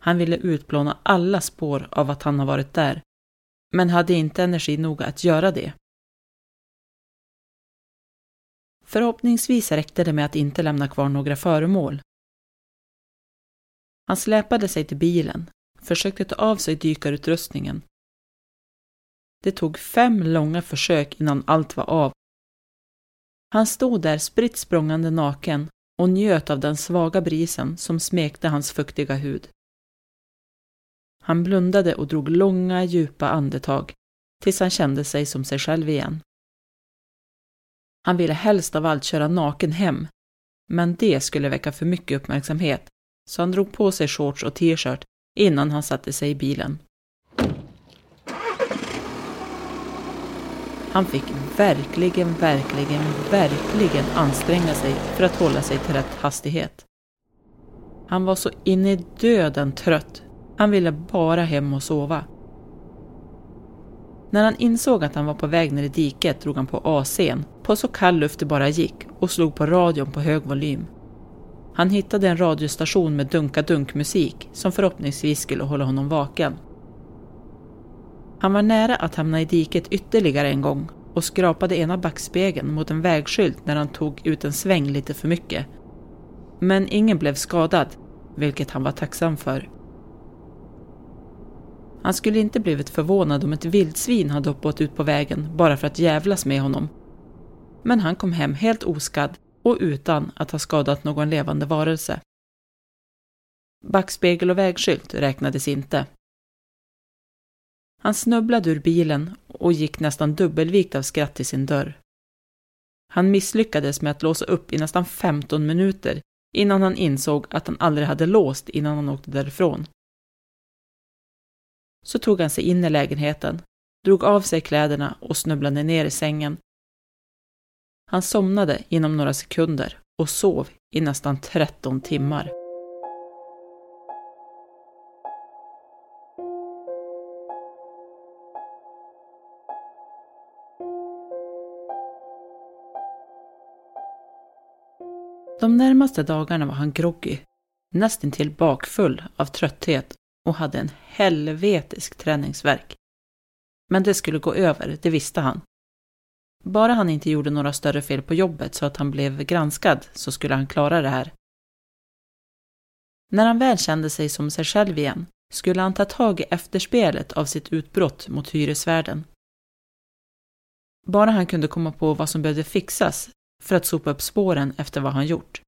Han ville utplåna alla spår av att han har varit där, men hade inte energi nog att göra det. Förhoppningsvis räckte det med att inte lämna kvar några föremål. Han släpade sig till bilen, försökte ta av sig dykarutrustningen. Det tog fem långa försök innan allt var av han stod där spritt språngande naken och njöt av den svaga brisen som smekte hans fuktiga hud. Han blundade och drog långa, djupa andetag tills han kände sig som sig själv igen. Han ville helst av allt köra naken hem, men det skulle väcka för mycket uppmärksamhet, så han drog på sig shorts och t-shirt innan han satte sig i bilen. Han fick verkligen, verkligen, verkligen anstränga sig för att hålla sig till rätt hastighet. Han var så in i döden trött. Han ville bara hem och sova. När han insåg att han var på väg ner i diket drog han på AC'n på så kall luft det bara gick och slog på radion på hög volym. Han hittade en radiostation med dunka-dunk-musik som förhoppningsvis skulle hålla honom vaken. Han var nära att hamna i diket ytterligare en gång och skrapade ena backspegeln mot en vägskylt när han tog ut en sväng lite för mycket. Men ingen blev skadad, vilket han var tacksam för. Han skulle inte blivit förvånad om ett vildsvin hade hoppat ut på vägen bara för att jävlas med honom. Men han kom hem helt oskadd och utan att ha skadat någon levande varelse. Backspegel och vägskylt räknades inte. Han snubblade ur bilen och gick nästan dubbelvikt av skratt till sin dörr. Han misslyckades med att låsa upp i nästan 15 minuter innan han insåg att han aldrig hade låst innan han åkte därifrån. Så tog han sig in i lägenheten, drog av sig kläderna och snubblade ner i sängen. Han somnade inom några sekunder och sov i nästan 13 timmar. De närmaste dagarna var han groggy nästintill bakfull av trötthet och hade en helvetisk träningsverk. Men det skulle gå över, det visste han. Bara han inte gjorde några större fel på jobbet så att han blev granskad så skulle han klara det här. När han väl kände sig som sig själv igen skulle han ta tag i efterspelet av sitt utbrott mot hyresvärden. Bara han kunde komma på vad som behövde fixas för att sopa upp spåren efter vad han gjort.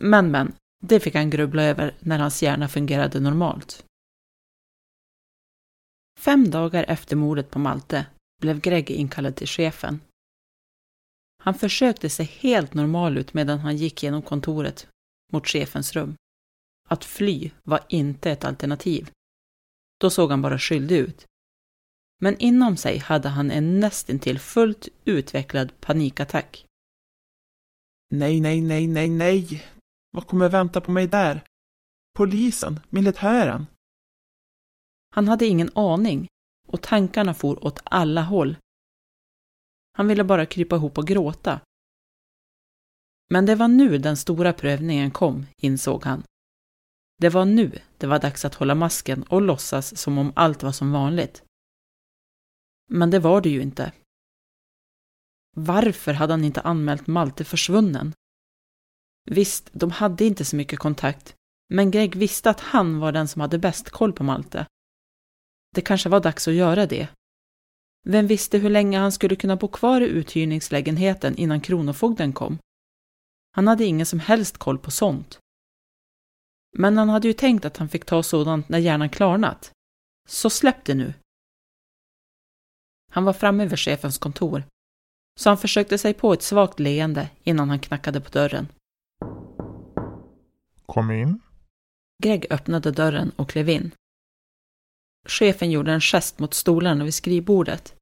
Men men, det fick han grubbla över när hans hjärna fungerade normalt. Fem dagar efter mordet på Malte blev Greg inkallad till chefen. Han försökte se helt normal ut medan han gick genom kontoret mot chefens rum. Att fly var inte ett alternativ. Då såg han bara skyldig ut. Men inom sig hade han en nästintill fullt utvecklad panikattack. Nej, nej, nej, nej, nej. Vad kommer vänta på mig där? Polisen? Militären? Han hade ingen aning och tankarna for åt alla håll. Han ville bara krypa ihop och gråta. Men det var nu den stora prövningen kom, insåg han. Det var nu det var dags att hålla masken och låtsas som om allt var som vanligt. Men det var det ju inte. Varför hade han inte anmält Malte försvunnen? Visst, de hade inte så mycket kontakt, men Greg visste att han var den som hade bäst koll på Malte. Det kanske var dags att göra det. Vem visste hur länge han skulle kunna bo kvar i uthyrningslägenheten innan Kronofogden kom? Han hade ingen som helst koll på sånt. Men han hade ju tänkt att han fick ta sådant när hjärnan klarnat. Så släpp det nu. Han var framme vid chefens kontor, så han försökte sig på ett svagt leende innan han knackade på dörren. Kom in. Greg öppnade dörren och klev in. Chefen gjorde en gest mot stolarna vid skrivbordet.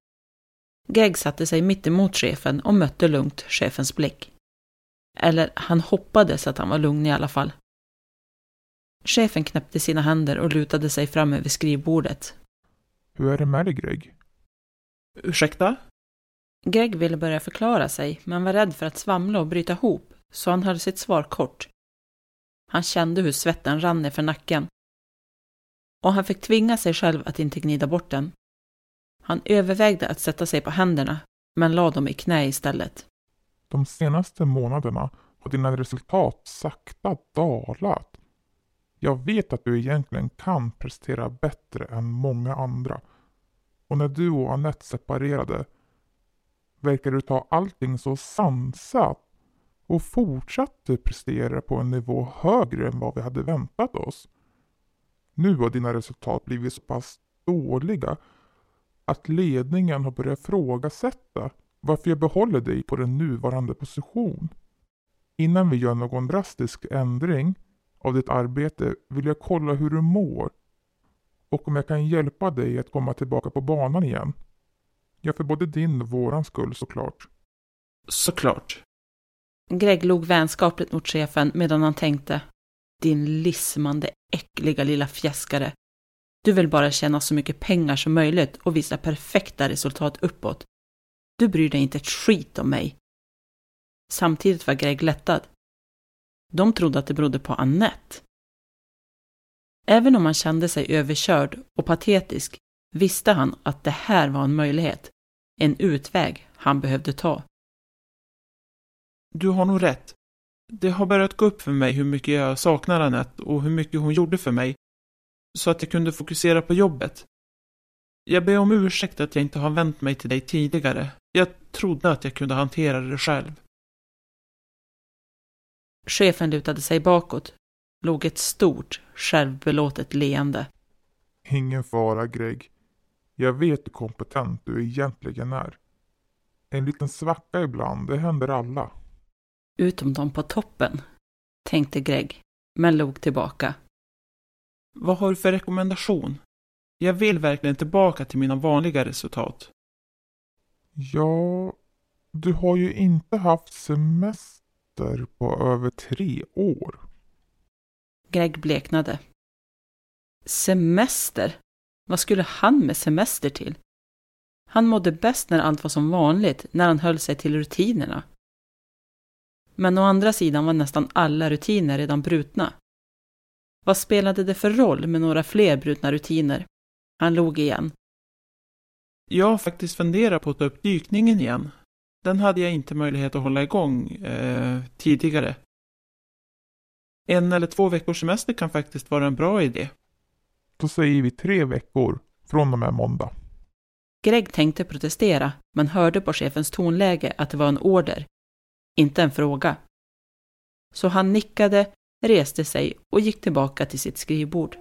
Greg satte sig mitt emot chefen och mötte lugnt chefens blick. Eller han hoppades att han var lugn i alla fall. Chefen knäppte sina händer och lutade sig fram över skrivbordet. Hur är det med dig, Greg? Ursäkta? Greg ville börja förklara sig, men var rädd för att svamla och bryta ihop, så han höll sitt svar kort. Han kände hur svetten rann ner för nacken. Och han fick tvinga sig själv att inte gnida bort den. Han övervägde att sätta sig på händerna, men lade dem i knä istället. De senaste månaderna har dina resultat sakta dalat. Jag vet att du egentligen kan prestera bättre än många andra. Och när du och Annette separerade verkade du ta allting så sansat och fortsatte prestera på en nivå högre än vad vi hade väntat oss. Nu har dina resultat blivit så pass dåliga att ledningen har börjat ifrågasätta varför jag behåller dig på din nuvarande position. Innan vi gör någon drastisk ändring av ditt arbete vill jag kolla hur du mår och om jag kan hjälpa dig att komma tillbaka på banan igen. Ja, för både din och våran skull såklart. Såklart. Greg log vänskapligt mot chefen medan han tänkte Din lismande, äckliga lilla fjäskare. Du vill bara tjäna så mycket pengar som möjligt och visa perfekta resultat uppåt. Du bryr dig inte ett skit om mig. Samtidigt var Greg lättad. De trodde att det berodde på Annette. Även om han kände sig överkörd och patetisk visste han att det här var en möjlighet, en utväg han behövde ta. Du har nog rätt. Det har börjat gå upp för mig hur mycket jag saknar Annette och hur mycket hon gjorde för mig. Så att jag kunde fokusera på jobbet. Jag ber om ursäkt att jag inte har vänt mig till dig tidigare. Jag trodde att jag kunde hantera det själv. Chefen lutade sig bakåt, låg ett stort, självbelåtet leende. Ingen fara, Greg. Jag vet hur kompetent du egentligen är. En liten svacka ibland, det händer alla. Utom de på toppen, tänkte Greg, men log tillbaka. Vad har du för rekommendation? Jag vill verkligen tillbaka till mina vanliga resultat. Ja, du har ju inte haft semester på över tre år. Greg bleknade. Semester? Vad skulle han med semester till? Han mådde bäst när allt var som vanligt, när han höll sig till rutinerna. Men å andra sidan var nästan alla rutiner redan brutna. Vad spelade det för roll med några fler brutna rutiner? Han log igen. Jag har faktiskt funderat på att ta upp dykningen igen. Den hade jag inte möjlighet att hålla igång eh, tidigare. En eller två veckors semester kan faktiskt vara en bra idé. Då säger vi tre veckor från och med måndag. Greg tänkte protestera, men hörde på chefens tonläge att det var en order, inte en fråga. Så han nickade, reste sig och gick tillbaka till sitt skrivbord.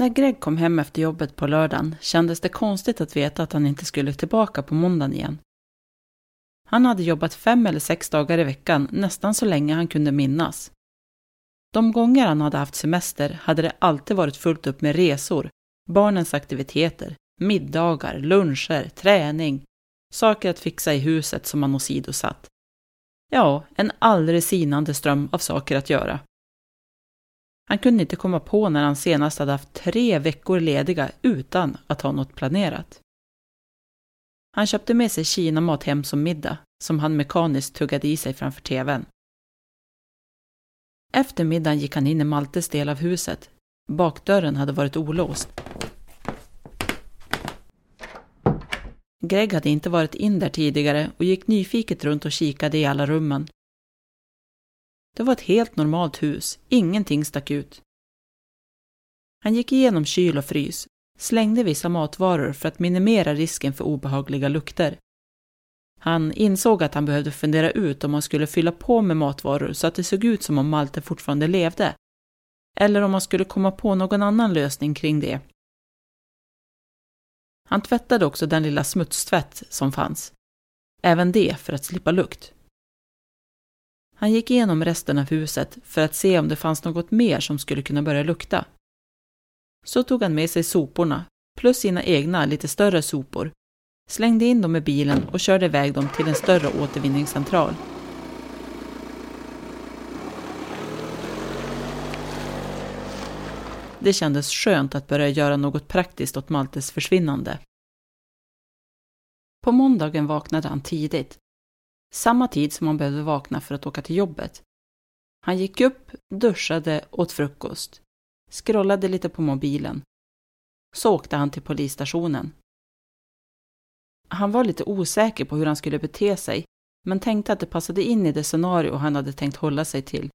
När Greg kom hem efter jobbet på lördagen kändes det konstigt att veta att han inte skulle tillbaka på måndagen igen. Han hade jobbat fem eller sex dagar i veckan nästan så länge han kunde minnas. De gånger han hade haft semester hade det alltid varit fullt upp med resor, barnens aktiviteter, middagar, luncher, träning, saker att fixa i huset som han åsidosatt. Ja, en aldrig sinande ström av saker att göra. Han kunde inte komma på när han senast hade haft tre veckor lediga utan att ha något planerat. Han köpte med sig kinamat hem som middag, som han mekaniskt tuggade i sig framför tvn. Efter middagen gick han in i Maltes del av huset. Bakdörren hade varit olåst. Greg hade inte varit in där tidigare och gick nyfiket runt och kikade i alla rummen. Det var ett helt normalt hus, ingenting stack ut. Han gick igenom kyl och frys, slängde vissa matvaror för att minimera risken för obehagliga lukter. Han insåg att han behövde fundera ut om han skulle fylla på med matvaror så att det såg ut som om Malte fortfarande levde. Eller om han skulle komma på någon annan lösning kring det. Han tvättade också den lilla smutstvätt som fanns. Även det för att slippa lukt. Han gick igenom resten av huset för att se om det fanns något mer som skulle kunna börja lukta. Så tog han med sig soporna, plus sina egna lite större sopor, slängde in dem i bilen och körde iväg dem till en större återvinningscentral. Det kändes skönt att börja göra något praktiskt åt Maltes försvinnande. På måndagen vaknade han tidigt samma tid som han behövde vakna för att åka till jobbet. Han gick upp, duschade, åt frukost, scrollade lite på mobilen. Så åkte han till polisstationen. Han var lite osäker på hur han skulle bete sig, men tänkte att det passade in i det scenario han hade tänkt hålla sig till.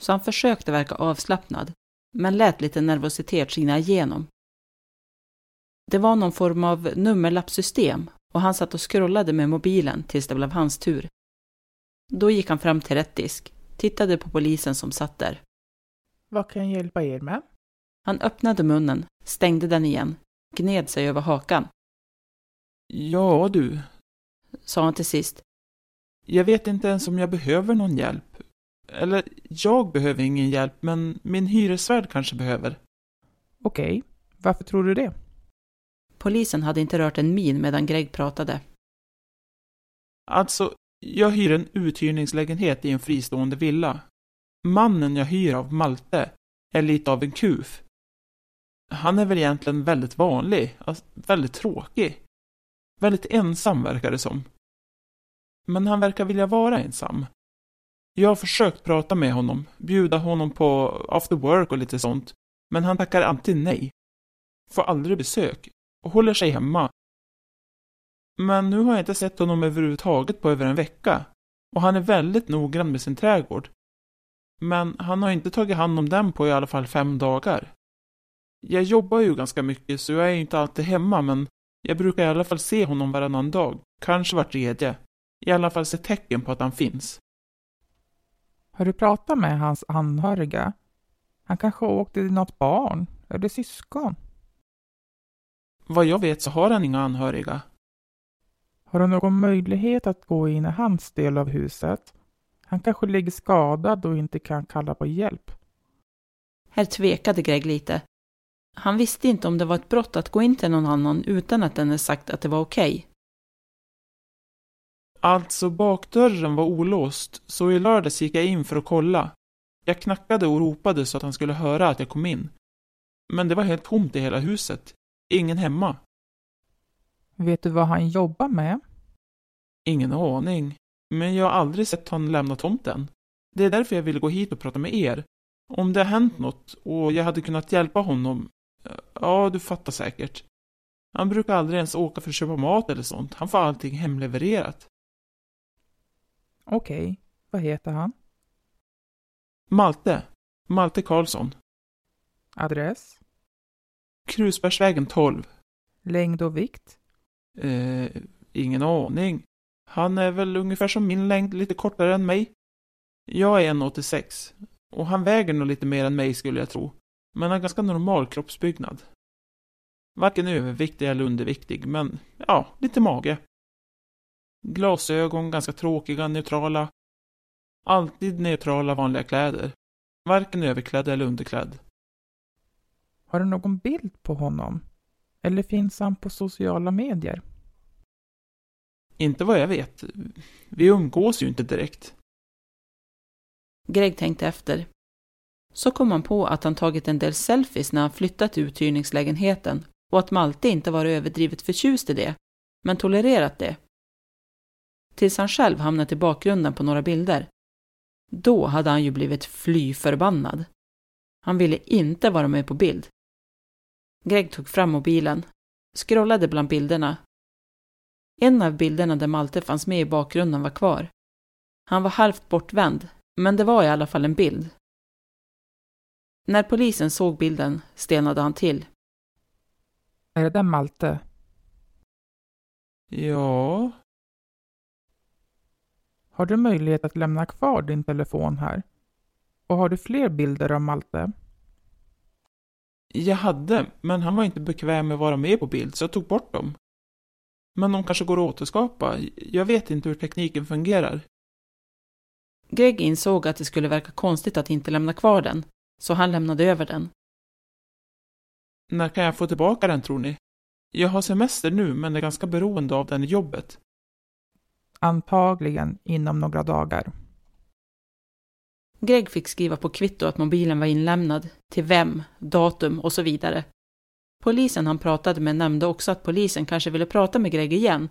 Så han försökte verka avslappnad, men lät lite nervositet skina igenom. Det var någon form av nummerlappsystem och han satt och scrollade med mobilen tills det blev hans tur. Då gick han fram till rätt disk, tittade på polisen som satt där. Vad kan jag hjälpa er med? Han öppnade munnen, stängde den igen, gned sig över hakan. Ja du, sa han till sist. Jag vet inte ens om jag behöver någon hjälp. Eller, jag behöver ingen hjälp, men min hyresvärd kanske behöver. Okej, varför tror du det? Polisen hade inte rört en min medan Greg pratade. Alltså, jag hyr en uthyrningslägenhet i en fristående villa. Mannen jag hyr av, Malte, är lite av en kuf. Han är väl egentligen väldigt vanlig, alltså väldigt tråkig. Väldigt ensam verkar det som. Men han verkar vilja vara ensam. Jag har försökt prata med honom, bjuda honom på after work och lite sånt, men han tackar alltid nej. Får aldrig besök, och håller sig hemma. Men nu har jag inte sett honom överhuvudtaget på över en vecka. Och han är väldigt noggrann med sin trädgård. Men han har inte tagit hand om den på i alla fall fem dagar. Jag jobbar ju ganska mycket så jag är inte alltid hemma men jag brukar i alla fall se honom varannan dag, kanske var tredje. I alla fall se tecken på att han finns. Har du pratat med hans anhöriga? Han kanske åkte till något barn eller syskon? Vad jag vet så har han inga anhöriga. Har du någon möjlighet att gå in i hans del av huset? Han kanske ligger skadad och inte kan kalla på hjälp. Här tvekade Greg lite. Han visste inte om det var ett brott att gå in till någon annan utan att denne sagt att det var okej. Okay. Alltså, bakdörren var olåst, så i lördags gick jag in för att kolla. Jag knackade och ropade så att han skulle höra att jag kom in. Men det var helt tomt i hela huset. Ingen hemma. Vet du vad han jobbar med? Ingen aning. Men jag har aldrig sett han lämna tomten. Det är därför jag ville gå hit och prata med er. Om det har hänt något och jag hade kunnat hjälpa honom. Ja, du fattar säkert. Han brukar aldrig ens åka för att köpa mat eller sånt. Han får allting hemlevererat. Okej, okay. vad heter han? Malte. Malte Karlsson. Adress? Krusbärsvägen 12. Längd och vikt? Eh, ingen aning. Han är väl ungefär som min längd, lite kortare än mig. Jag är 1,86. Och han väger nog lite mer än mig skulle jag tro. Men har ganska normal kroppsbyggnad. Varken överviktig eller underviktig, men ja, lite mage. Glasögon, ganska tråkiga, neutrala. Alltid neutrala vanliga kläder. Varken överklädd eller underklädd. Har du någon bild på honom? Eller finns han på sociala medier? Inte vad jag vet. Vi umgås ju inte direkt. Greg tänkte efter. Så kom han på att han tagit en del selfies när han flyttat till uthyrningslägenheten och att Malte inte var överdrivet förtjust i det, men tolererat det. Tills han själv hamnat i bakgrunden på några bilder. Då hade han ju blivit fly förbannad. Han ville inte vara med på bild. Greg tog fram mobilen, scrollade bland bilderna. En av bilderna där Malte fanns med i bakgrunden var kvar. Han var halvt bortvänd, men det var i alla fall en bild. När polisen såg bilden stenade han till. Är det där Malte? Ja. Har du möjlighet att lämna kvar din telefon här? Och har du fler bilder av Malte? Jag hade, men han var inte bekväm med att vara med på bild, så jag tog bort dem. Men de kanske går att återskapa. Jag vet inte hur tekniken fungerar. Greg insåg att det skulle verka konstigt att inte lämna kvar den, så han lämnade över den. När kan jag få tillbaka den tror ni? Jag har semester nu, men är ganska beroende av den i jobbet. Antagligen inom några dagar. Greg fick skriva på kvitto att mobilen var inlämnad, till vem, datum och så vidare. Polisen han pratade med nämnde också att polisen kanske ville prata med Greg igen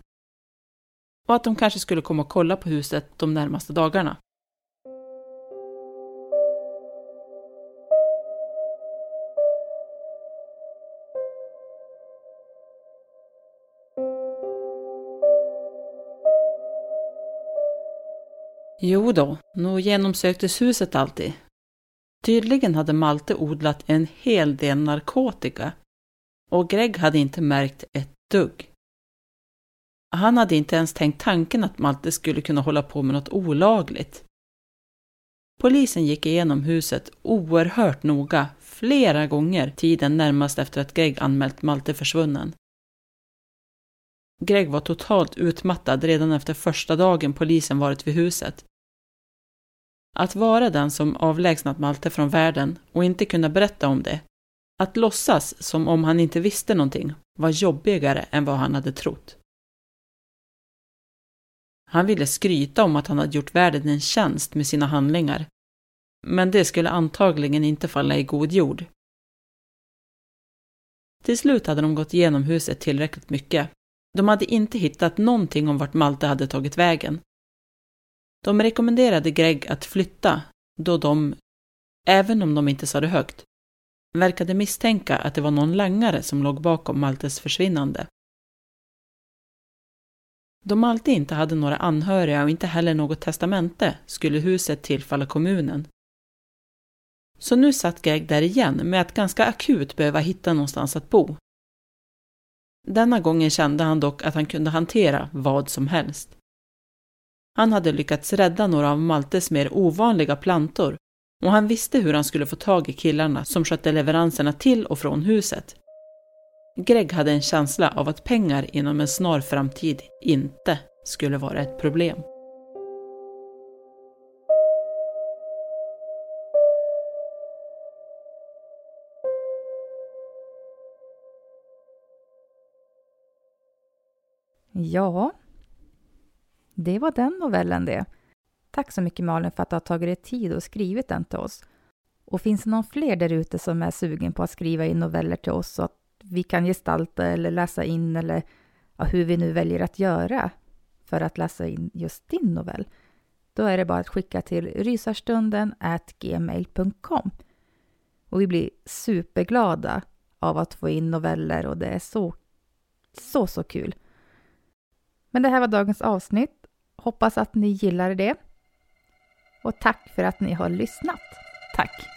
och att de kanske skulle komma och kolla på huset de närmaste dagarna. Jo då, nog genomsöktes huset alltid. Tydligen hade Malte odlat en hel del narkotika och Greg hade inte märkt ett dugg. Han hade inte ens tänkt tanken att Malte skulle kunna hålla på med något olagligt. Polisen gick igenom huset oerhört noga flera gånger tiden närmast efter att Greg anmält Malte försvunnen. Greg var totalt utmattad redan efter första dagen polisen varit vid huset. Att vara den som avlägsnat Malte från världen och inte kunna berätta om det, att låtsas som om han inte visste någonting, var jobbigare än vad han hade trott. Han ville skryta om att han hade gjort världen en tjänst med sina handlingar, men det skulle antagligen inte falla i god jord. Till slut hade de gått igenom huset tillräckligt mycket de hade inte hittat någonting om vart Malte hade tagit vägen. De rekommenderade Greg att flytta, då de, även om de inte sa det högt, verkade misstänka att det var någon langare som låg bakom Maltes försvinnande. Då Malte inte hade några anhöriga och inte heller något testamente skulle huset tillfalla kommunen. Så nu satt Greg där igen med att ganska akut behöva hitta någonstans att bo. Denna gången kände han dock att han kunde hantera vad som helst. Han hade lyckats rädda några av Maltes mer ovanliga plantor och han visste hur han skulle få tag i killarna som skötte leveranserna till och från huset. Greg hade en känsla av att pengar inom en snar framtid inte skulle vara ett problem. Ja, det var den novellen det. Tack så mycket Malin för att du har tagit dig tid och skrivit den till oss. Och finns det någon fler där ute som är sugen på att skriva in noveller till oss så att vi kan gestalta eller läsa in eller ja, hur vi nu väljer att göra för att läsa in just din novell, då är det bara att skicka till rysarstunden gmail.com. Och vi blir superglada av att få in noveller och det är så, så, så kul. Men det här var dagens avsnitt. Hoppas att ni gillade det. Och tack för att ni har lyssnat. Tack!